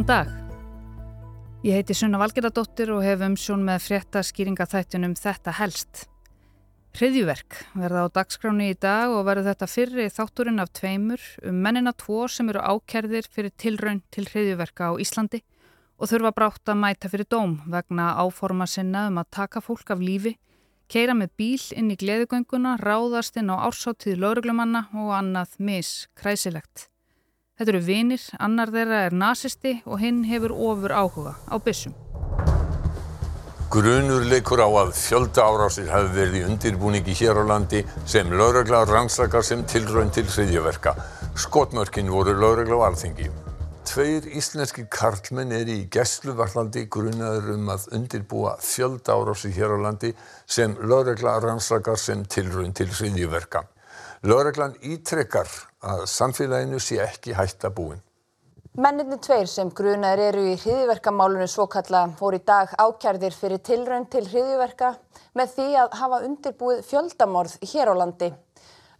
Góðan dag. Ég heiti Sunna Valgeradóttir og hef umsjón með frétta skýringa þættunum Þetta helst. Hriðjuverk verða á dagskráni í dag og verður þetta fyrri þátturinn af tveimur um mennina tvo sem eru ákerðir fyrir tilraun til hriðjuverka á Íslandi og þurfa brátt að mæta fyrir dóm vegna áforma sinna um að taka fólk af lífi, keira með bíl inn í gleðugönguna, ráðast inn á ársáttíð lauruglumanna og annað mis kræsilegt. Þetta eru vinir, annar þeirra er nazisti og hinn hefur ofur áhuga á byssum. Grunur leikur á að fjölda árásir hafi verið í undirbúningi hér á landi sem laurugla rannsakar sem tilraun til hriðjöverka. Skotmörkin voru laurugla á alþingi. Tveir íslenski karlmenn er í gæsluvarlandi grunaður um að undirbúa fjölda árásir hér á landi sem laurugla rannsakar sem tilraun til hriðjöverka. Lauruglan ítrekkar að samfélaginu sé ekki hætta búin. Menninni tveir sem grunaðir eru í hriðiverkamálunum svokalla voru í dag ákjærðir fyrir tilraun til hriðiverka með því að hafa undirbúið fjöldamorð hér á landi.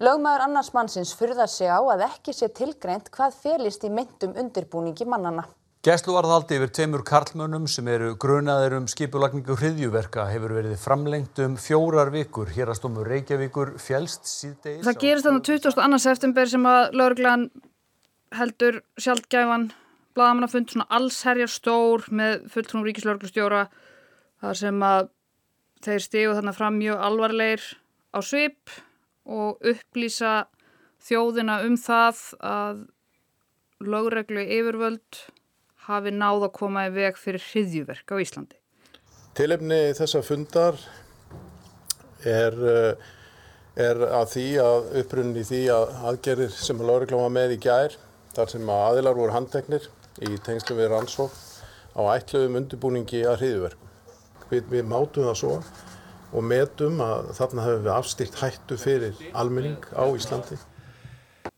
Lögmaður annars mannsins furðar sig á að ekki sé tilgreint hvað felist í myndum undirbúningi mannana. Gæsluvarðhaldi yfir tveimur karlmönnum sem eru grunaðir um skipulagningu hriðjuverka hefur verið framlengt um fjórar vikur. Hér að stómu Reykjavíkur fjælst síðdeis. Það gerist þannig 22. september sem að lauruglan heldur sjálfgæfan blagamannafund svona allsherjar stór með fulltrúum ríkislauglustjóra þar sem að þeir stígu þarna fram mjög alvarleir á svip og upplýsa þjóðina um það að lögreglu yfirvöld hafi náð að koma í veg fyrir hriðjuverk á Íslandi. Tilefni þessa fundar er, er að því að upprunni því að aðgerir sem að lögreglu var með í gær þar sem að aðilar voru handteknir í tengslu við rannsók á ætluðum undirbúningi að hriðiverkum. Við, við mátum það svo og metum að þarna hefur við afstýrt hættu fyrir almenning á Íslandi.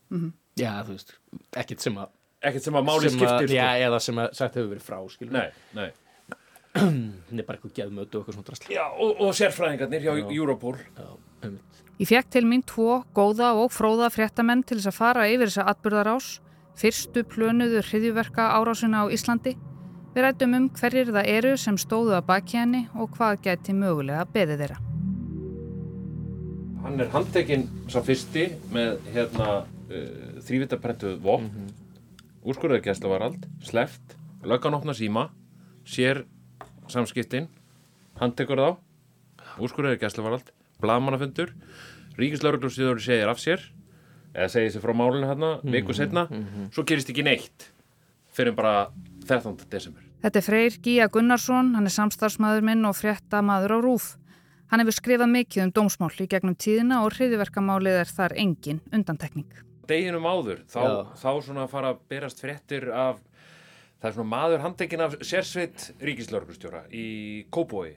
Mm -hmm. Já, þú veist, ekkert sem að... Ekkert sem að máli skiptir, sko. Já, eða sem að sagt hefur verið frá, skilur. Nei, nei. Það er bara eitthvað geðmötu og eitthvað svona drastli. Já, og, og sérfræðingarnir hjá Já. Europol. Já, um. Ég fekk til mín tvo góða og fróða fréttamenn til þess að fara yfir þessa atbyrðarás fyrstu plönuðu hriðjuverka árásuna á Íslandi. Við rættum um hverjir það eru sem stóðu að baki henni og hvað geti mögulega beðið þeirra. Hann er handtekinn sá fyrsti með hérna uh, þrývitapræntuð vopn, mm -hmm. Úrskurðarkjæsla var allt, sleft, löggan opna síma, sér samskiptinn, handtekur þá, úrskurðarkjæsla var allt, bladmannafundur, ríkislauruglursýður segir af sér, eða segið sér frá málinu hérna, -hmm. viku setna mm -hmm. svo gerist ekki neitt fyrir bara 13. desember Þetta er Freyr Gíja Gunnarsson, hann er samstarfsmaður minn og fréttamaður á Rúf Hann hefur skrifað mikið um dómsmál í gegnum tíðina og hriðiverkamálið er þar engin undantekning Deginum áður, þá, þá svona fara að berast fréttir af það er svona maður handekinn af sérsveit ríkislaurglustjóra í Kóboi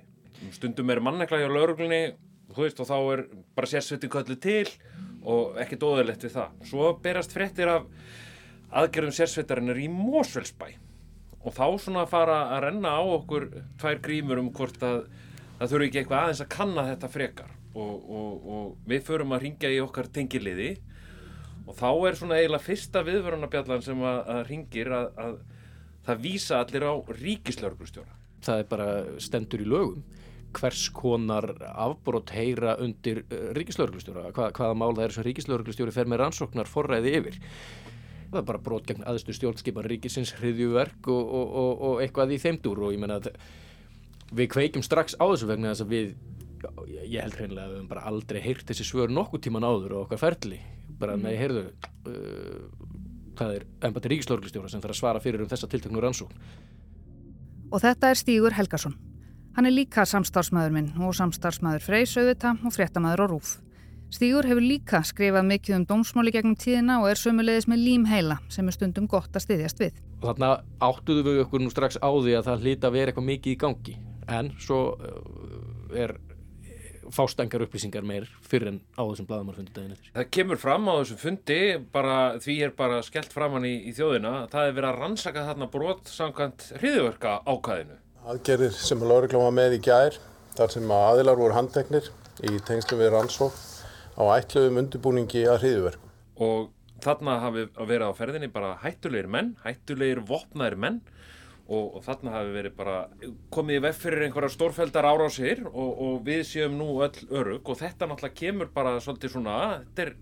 stundum er mannekla hjá lauruglunni þú veist og þá er bara sérsveitin köllu til og ekkert óðurlegt við það. Svo berast fréttir af aðgerðum sérsveitarinnar í Mósfellsbæ og þá svona fara að renna á okkur tvær grímur um hvort að það þurfi ekki eitthvað aðeins að kanna þetta frekar. Og, og, og við förum að ringja í okkar tengiliði og þá er svona eiginlega fyrsta viðvörunabjallan sem að, að ringir að, að það vísa allir á ríkislörgustjóra. Það er bara stendur í lögum. Hvers konar afbrót heyra undir uh, ríkislauglustjóra Hva, hvaða mál það er sem ríkislauglustjóri fer með rannsóknar forræði yfir? Það er bara brot gegn aðstu stjórnskipan ríkisins hriðjuverk og, og, og, og eitthvað í þeimdur og ég menna að við kveikjum strax á þessu vegna þess að við ég held hreinlega að við hefum bara aldrei heyrt þessi svör nokkuð tíman áður og okkar ferli bara mm. með heyrðu uh, það er ennbætti ríkislauglustjóra sem þarf að svara fyrir um þessa tiltöknu rannsókn Og þetta er Stígur Helgason Hann er líka samstarfsmæður minn og samstarfsmæður Freys auðvita og fréttamaður á Rúf. Stígur hefur líka skrifað mikið um dómsmáli gegnum tíðina og er sömulegis með lím heila sem er stundum gott að styðjast við. Og þarna áttuðu við okkur nú strax á því að það hlýta að vera eitthvað mikið í gangi en svo uh, er fástengar upplýsingar meir fyrir en á þessum bladamarfundi daginn eftir. Það kemur fram á þessum fundi, bara, því er bara skellt framann í, í þjóðina, það er verið að rannsaka þarna brot samkvæmt hriðverka ákvæðinu. Aðgerðir sem að lauruglan var með í gær, þar sem að aðilar voru handteknir í tengslu við rannsók á ætluðum undirbúningi að hriðuverkum. Og þarna hafi verið á ferðinni bara hættulegir menn, hættulegir vopnaðir menn og, og þarna hafi verið bara komið í vef fyrir einhverja stórfældar ára á sér og, og við séum nú öll örug og þetta náttúrulega kemur bara svolítið svona, þetta er,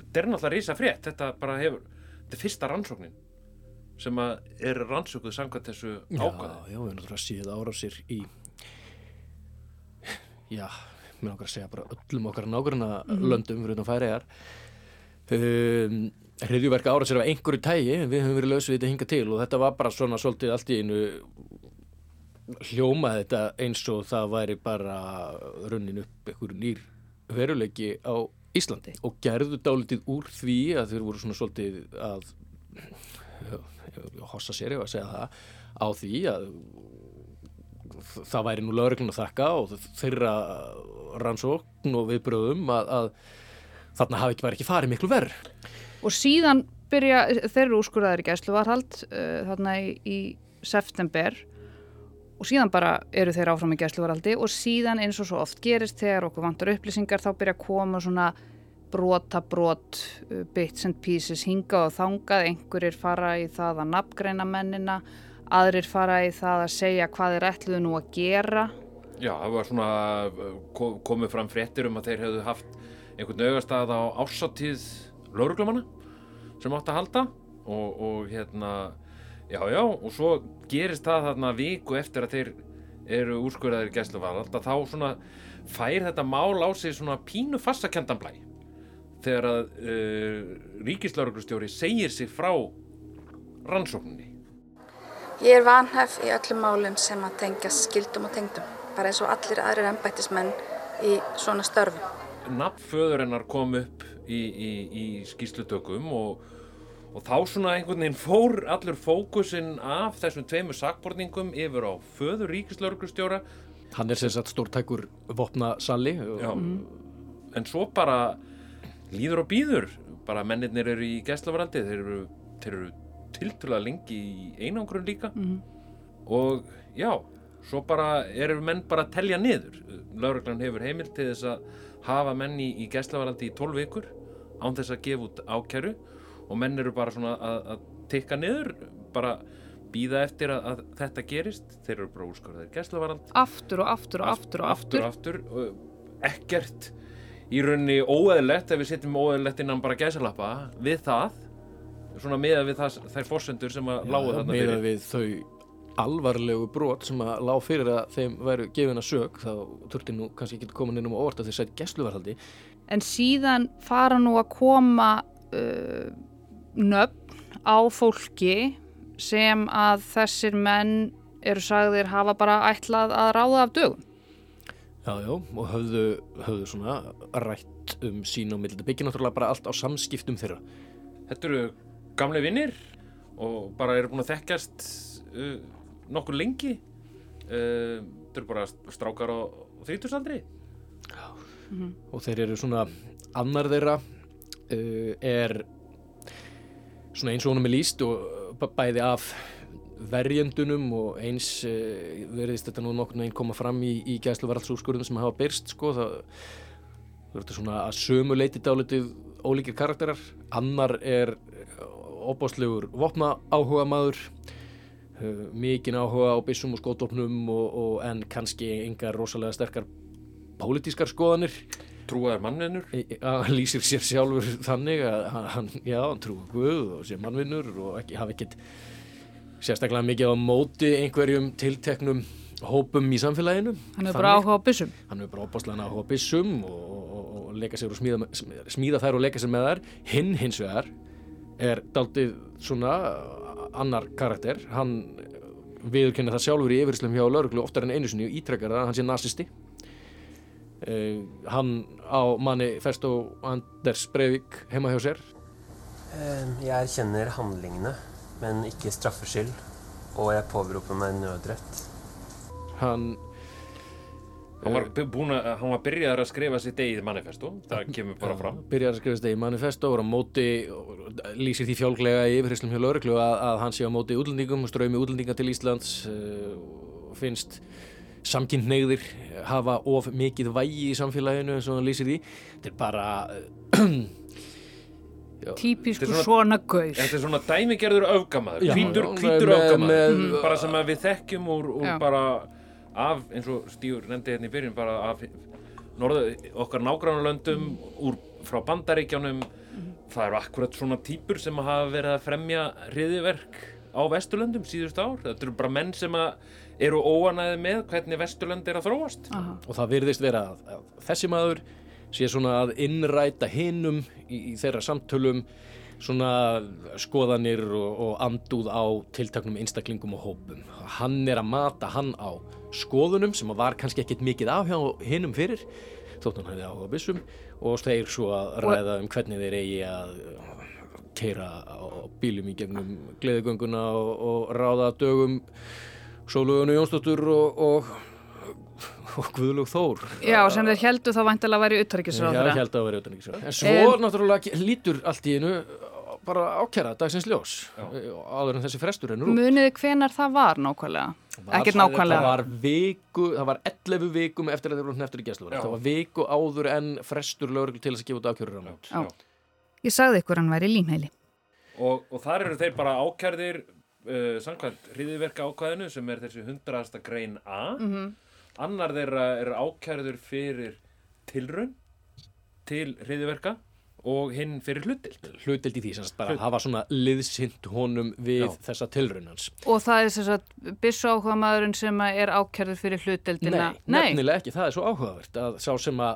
þetta er náttúrulega rísa frétt, þetta bara hefur, þetta er fyrsta rannsóknin sem að er rannsókuð samkvæmt þessu ákvæði. Já, já, við erum náttúrulega síð ára á sér í, já, mér náttúrulega að segja bara öllum okkar nákvæmna mm -hmm. löndum fyrir utan færiðar. Um, hriðjuverka ára sér af einhverju tægi við höfum verið lausið þetta hinga til og þetta var bara svona svolítið allt í einu hljómað þetta eins og það væri bara runnin upp einhverju nýr veruleiki á Íslandi og gerðu dálitið úr því að þeir voru svona svolítið að hossa sér ég að segja það á því að það væri nú lögreglun að þakka og þeirra rannsókn og viðbröðum að, að þarna hafi ekki ekki farið miklu verð og síðan byrja, þeir eru úrskurðaður í gæsluvarhald uh, þarna í, í september. Og síðan bara eru þeir áfram í gæsluvarhaldi og síðan eins og svo oft gerist þegar okkur vantar upplýsingar þá byrja að koma svona brota brot, uh, bits and pieces hinga og þangað, einhverjir fara í það að nafngreina mennina aðrir fara í það að segja hvað er ætluðu nú að gera. Já, það var svona komið fram fréttir um að þeir hefðu haft einhvern augastað á ásattíð lauruglumanna sem átt að halda og, og hérna já já og svo gerist það þarna viku eftir að þeir eru úrskurðaðir í gæsluvarald að þá svona fær þetta mál á sig svona pínu fassakendanblæ þegar að uh, ríkislauruglustjóri segir sig frá rannsókninni. Ég er vanhæf í öllum málum sem að tengja skildum og tengdum bara eins og allir aðrir ennbættismenn í svona störfum. Nafnföðurinnar kom upp í, í, í skýslutökum og, og þá svona einhvern veginn fór allur fókusin af þessum tveimu sakborningum yfir á föður ríkislauruglustjóra Hann er sem sagt stórtækur vopnasalli mm. en svo bara líður og býður bara mennirnir eru í gæslavaraldi þeir eru, eru tilturlega lengi í einangrun líka. Mm. og já, svo bara eru menn bara að telja niður. Lauruglan hefur heimil til þess að hafa menn í, í gæslavaraldi í 12 vikur án þess að gefa út ákjæru og menn eru bara svona að, að tikka niður, bara býða eftir að, að þetta gerist. Þeir eru bara úrskorðaðir gæslavarald aftur og aftur og aftur og aftur, aftur, aftur og ekkert í rauninni óeðlegt ef við setjum óeðlegt innan bara gæsalappa við það. Svona meða við það, þær fórsendur sem að lágu þarna fyrir. meða við þau alvarlegu brot sem að lág fyrir að þeim væru gefin að sög þá þurfti nú kannski ekki komin inn um að orta þeir sætt gæsluvarhaldi En síðan fara nú að koma uh, nöfn á fólki sem að þessir menn eru sagðir hafa bara ætlað að ráða af dögum. Já, já, og höfðu, höfðu svona rætt um sín og mill þetta byggir náttúrulega bara allt á samskiptum þeirra. Þetta eru gamle vinnir og bara eru búin að þekkjast uh, nokkur lengi. Uh, þetta eru bara strákar á þrítursaldri Já, mm -hmm. og þeir eru svona annar þeirra uh, er svona eins og honum er líst og bæði af verjendunum og eins uh, verðist þetta nú nokkur einn koma fram í, í gæsluvaraldsúrskurðum sem hafa byrst sko það verður svona að sömu leiti dálitið ólíkir karakterar. Annar er óbáslegur vopna áhuga maður mikinn áhuga á bissum og skótofnum en kannski engar rosalega sterkar pólitískar skoðanir Trúaðar mannvinnur? Hann lýsir sér sjálfur þannig að hann, já, hann trúi Guð og sé mannvinnur og ekki, hafa ekkert sérstaklega mikið á móti einhverjum tilteknum hópum í samfélaginu. Hann hefur bara áhuga á bissum? Hann hefur bara óbáslega áhuga á bissum og, og, og leika sér og smíða, smíða þær og leika sér með þær. Hinn hins vegar er daldið svona annar karakter, hann viðurkenna það sjálfur í yfirslum hjá lauruglu oftar en einu sinni og ítrekkar það að hann sé nazisti hann á manifesto Anders Breivik heima hjá sér. Um, Jeg erkjenner handlingene men ikke straffskyld og jeg påberoper meg nødrett. Hann Hann var, búin að, hann var byrjaðar að skrifa sitt eigið manifesto, það kemur bara fram. Byrjaðar að skrifa sitt eigið manifesto og móti, lýsir því fjálglega í yfirherslum hjá lauruglu að, að hann sé á móti útlendingum og ströymi útlendinga til Íslands uh, og finnst samkynneigðir hafa of mikið vægi í samfélaginu eins og hann lýsir því. Þetta er bara, uh, Típisku svona, svona gaur. Þetta er svona dæmigerður öfgamaður, hvítur, hvítur öfgamaður, mm. bara sem við þekkjum úr, úr bara af, eins og Stígur nefndi hérna í byrjun, bara af norðu, okkar nágrannulöndum, úr frá bandaríkjánum, mm. það eru akkurat svona típur sem hafa verið að fremja hriðiverk á Vesturlöndum síðust ár. Þetta eru bara menn sem eru óanæði með hvernig Vesturlönd er að þróast. Aha. Og það virðist vera að, að þessi maður sé svona að innræta hinnum í, í þeirra samtölum svona skoðanir og, og anduð á tiltaknum einstaklingum og hópum. Hann er að mata hann á skoðunum sem var kannski ekkert mikið af hjá hinnum fyrir þótt hann hefði áhuga bissum og stegir svo að ræða um hvernig þeir eigi að keira á bílum í gegnum gleðigönguna og, og ráða dögum Sólugunni Jónsdóttur og, og og Guðlug Þór. Já, sem þeir heldu þá vantilega að vera í uttaríkisráð Já, heldu að vera í uttaríkisráð En svo en... náttúrulega lítur allt í einu bara ákjara dagsins ljós. Áður en þessi frestur ennur út. Muniði hvenar það var nákvæmlega? Ekkert nákvæmlega. Það var viku, það var 11 vikum eftir að þeir voru neftur í gæslu Það var viku áður en frestur lögur til þess að gefa út ákjörur á nátt Ég sagði ykkur hann væri límheili og, og þar eru þeir bara ákjærðir uh, samkvæmt hriðiverka ákvæðinu sem er þessi hundrasta grein A mm -hmm annar þeirra er ákjærður fyrir tilraun til hriðiverka og hinn fyrir hlutild hlutild í því sem bara Hlut. hafa svona liðsint honum við Já. þessa tilraunans og það er þess að bissu áhuga maðurinn sem er ákjærður fyrir hlutildina Nei, Nei, nefnilega ekki, það er svo áhugavert að sá sem að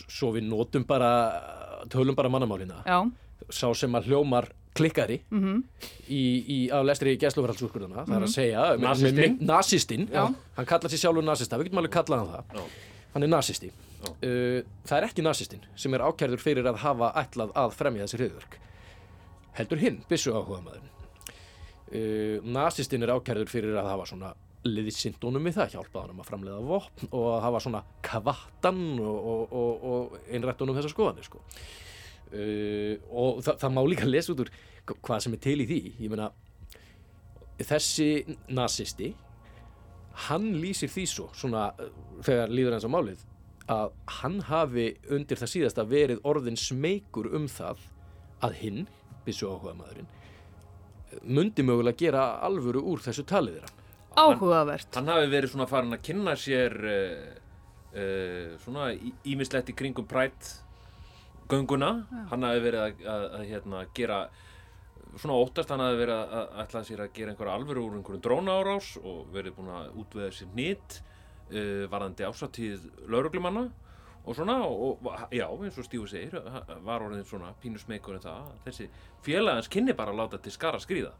svo við nótum bara tölum bara mannamálina Já. Sá sem að hljómar klikkari mm -hmm. í, í aflestri gæsluverhaldsúrskurðuna, það er að mhm. segja nazistinn, nazistinn hann kallar sér sjálfur nazista, við getum alveg kallað hann það. Já. hann er nazisti uh, það er ekki nazistinn sem er ákjærður fyrir að hafa ætlað að fremja þessi hriðverk heldur hinn, bissu áhuga maður uh, nazistinn er ákjærður fyrir að hafa svona liðið sindunum við það, hjálpaði hann um að framleiða vopn og að hafa svona kvattan og, og, og, og einrættunum þessar skoðanir sko Uh, og þa það má líka lesa út úr hvað sem er til í því. Ég meina þessi nazisti hann lýsir því svo svona þegar líður hans á málið að hann hafi undir það síðasta verið orðin smeykur um það að hinn, byssu áhuga maðurinn mundi mögulega gera alvöru úr þessu talið þeirra. Áhugavert. Hann, hann hafi verið svona farin að kynna sér uh, uh, svona ímislegt í kringum prætt gönguna. Já. hann hafi verið að, að, að hérna, gera svona óttast hann hafi verið að ætla sér að gera einhverja alvöru úr einhverjum dróna árás og verið búin að útveða sér nýtt uh, varðandi ásattíð lauruglumanna og svona og já eins og Stífu segir var orðin svona pínusmeikur en það. Þessi félagans kynni bara að láta til skara skrýða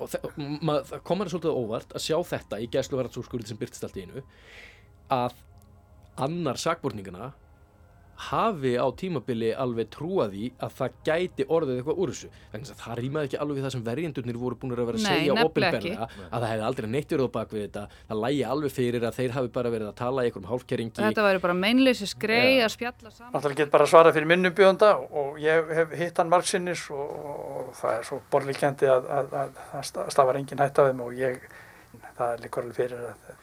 og það komar svolítið óvart að sjá þetta í gæsluverðarsúrskurði sem byrtist allt í einu að annar sakborningana hafi á tímabili alveg trúaði að það gæti orðið eitthvað úr þessu. Þannig að það rýmaði ekki alveg við það sem verjendurnir voru búin að vera að segja ofinberlega að það hefði aldrei neitt verið á bak við þetta. Það lægi alveg fyrir að þeir hafi bara verið að tala í einhverjum hálfkeringi. Þetta væri bara meinleysi skrei ja. að spjalla saman. Það get bara svara fyrir minnum bjóðanda og ég hef hitt hann margsinnis og, og það er svo borlíkjandi að, að, að, að það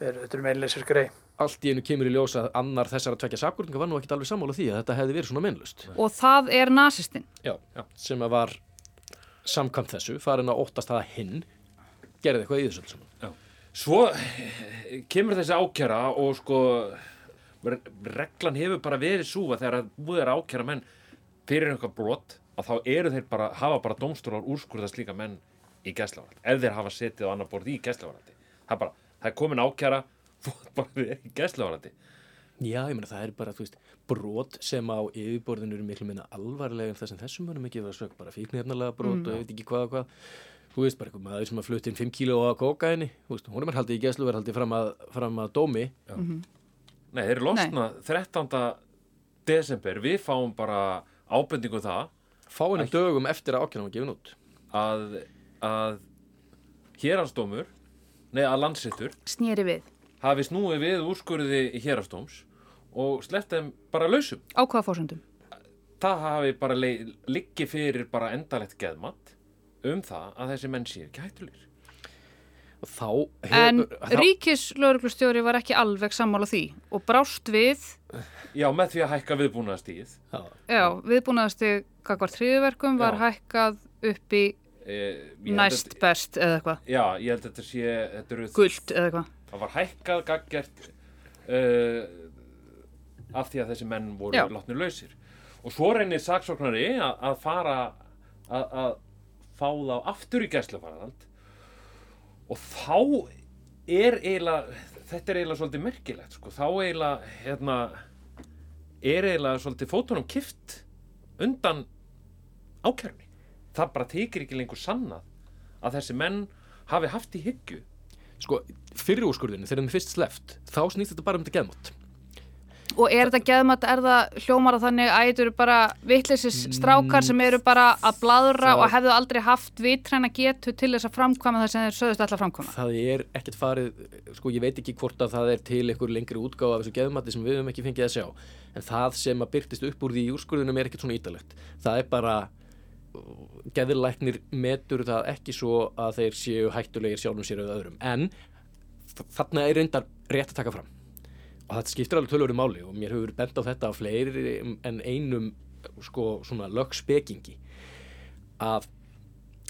er þetta er meinleysi skrei allt í einu kemur í ljósa að annar þessar að tvekja sakkurninga var nú ekkit alveg sammála því að þetta hefði verið svona mennlust. Og það er nazistinn? Já, já, sem að var samkvæmt þessu, farin að óttast að hinn gerði eitthvað í þessu saman. Svo eh, kemur þessi ákjara og sko reglan hefur bara verið svo að þegar að búið er ákjara menn fyrir eitthvað brot að þá eru þeir bara, hafa bara domstólar úrskurðast líka menn í gæslavaraldi, ef þeir hafa setið á annar borð í gæslavaraldi. Það er bara, það er komin ákjara fótballið ekki gæslavarandi Já, ég meina það er bara, þú veist, brot sem á yfirborðinu eru miklu minna alvarlega en það sem þessum mörgum ekki var sök, bara fíknefnalega brot mm. og ég veit ekki hvað og hvað. Þú veist, bara eitthvað maður sem að flutti inn 5 kíló á kokaini, þú veist, hún er mér haldið í gæslu verið haldið fram að, fram að dómi. Mm -hmm. Nei, þeir eru losna 13. desember, við fáum bara ábendingu um það. Fáinum dögum eftir að ákjörnum að gefa nút að, að héransdómur, nei að landsittur snýri við hafi snúið við úrskurði hérastóms og sleppt þeim bara lausum. Á hvaða fórsöndum? Það hafi bara liggi fyrir bara endalegt geðmatt um það að þessi menn sé ekki hættulegir. Þá hefur, en ríkislauruglustjóri var ekki alveg sammála því og brást við Já, með því að hækka viðbúnaðastíð Já, viðbúnaðastíð kakvar þriðverkum var hækkað upp í næst þetta, best eða eitthvað. Já, ég held að þetta sé þetta Guld eða eitthvað. Það var hækkað gaggjert uh, af því að þessi menn voru látnið lausir. Og svo reynir saksóknari að fara að fá þá aftur í gæslufarðand og þá er eiginlega þetta er eiginlega svolítið merkilegt sko. þá eiginlega hérna, er eiginlega svolítið fótunum kift undan ákjörni það bara tekir ekki lengur sannað að þessi menn hafi haft í hyggju sko, fyrir úrskurðinu, þegar þeim fyrst sleft þá snýst þetta bara um þetta geðmátt Og er þetta geðmatt, er það hljómar að þannig að þetta eru bara vittlisins strákar sem eru bara að bladra það og hefðu aldrei haft vitræna getu til þess að framkvæma það sem þeir sögðust alltaf framkvæma? Það er ekkert farið, sko ég veit ekki hvort að það er til einhver lengri útgáð af þessu geðmatti sem við höfum ekki fengið að sjá. En það sem að byrtist upp úr því í úrskurðunum er ekkert svona ítalegt. Það er bara, geðurlæknir metur það ekki svo að þeir séu hættulegir sjálfum sér eða öðrum. En þarna er reyndar rétt að taka fram. Og þetta skiptir alveg tölvöru máli og mér hefur bent á þetta fleiri en einum sko svona lögspekingi. Að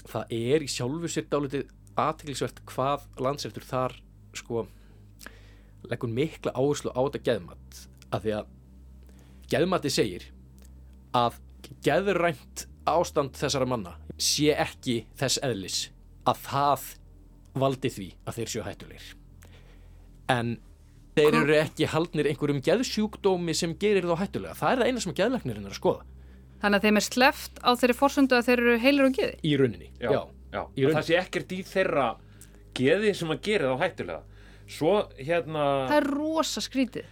það er í sjálfu sér dálitið aðtækilsvert hvað landseftur þar sko leggur mikla áherslu á þetta geðmatt af því að geðmatti segir að geðrænt ástand þessara manna sé ekki þess eðlis að það valdi því að þeir séu hættulegir en þeir eru ekki haldnir einhverjum geðsjúkdómi sem gerir þá hættulega það er það eina sem geðleiknirinn er að skoða Þannig að þeim er sleft á þeirri fórsöndu að þeir eru heilir og geði? Í rauninni, já, já. já. Í rauninni. Það sé ekkert í þeirra geði sem að gera þá hættulega Svo hérna Það er rosa skrítið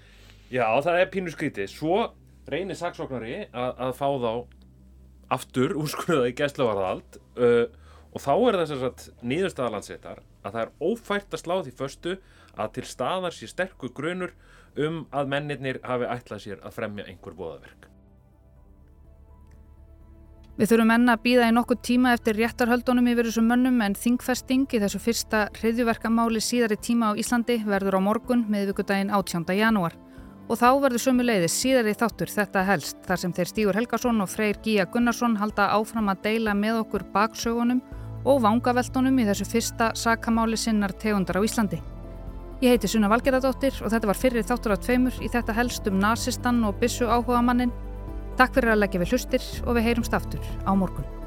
Já, það er pínu skrítið Svo reynir saksóknari að, að fá þá aftur úrskunaði gæsluvarðald uh, og þá er þess að nýðurstaðalandsettar að það er ófært að slá því förstu að til staðar sé sterkur grunur um að mennirnir hafi ætlað sér að fremja einhver bóðaverk. Við þurfum enna að býða í nokkuð tíma eftir réttarhöldunum yfir þessum mönnum en þingfesting í þessu fyrsta hriðjuverkamáli síðari tíma á Íslandi verður á morgun með vikudaginn 18. janúar. Og þá verður sömu leiðis síðari þáttur þetta helst þar sem þeir Stígur Helgason og Freyr Gíja Gunnarsson halda áfram að deila með okkur baksögunum og vangaveltunum í þessu fyrsta sakamáli sinnar tegundar á Íslandi. Ég heiti Sunna Valgeradóttir og þetta var fyrir þáttur á tveimur í þetta helst um nazistan og bissu áhuga mannin. Takk fyrir að leggja við hlustir og við heyrumst aftur á morgun.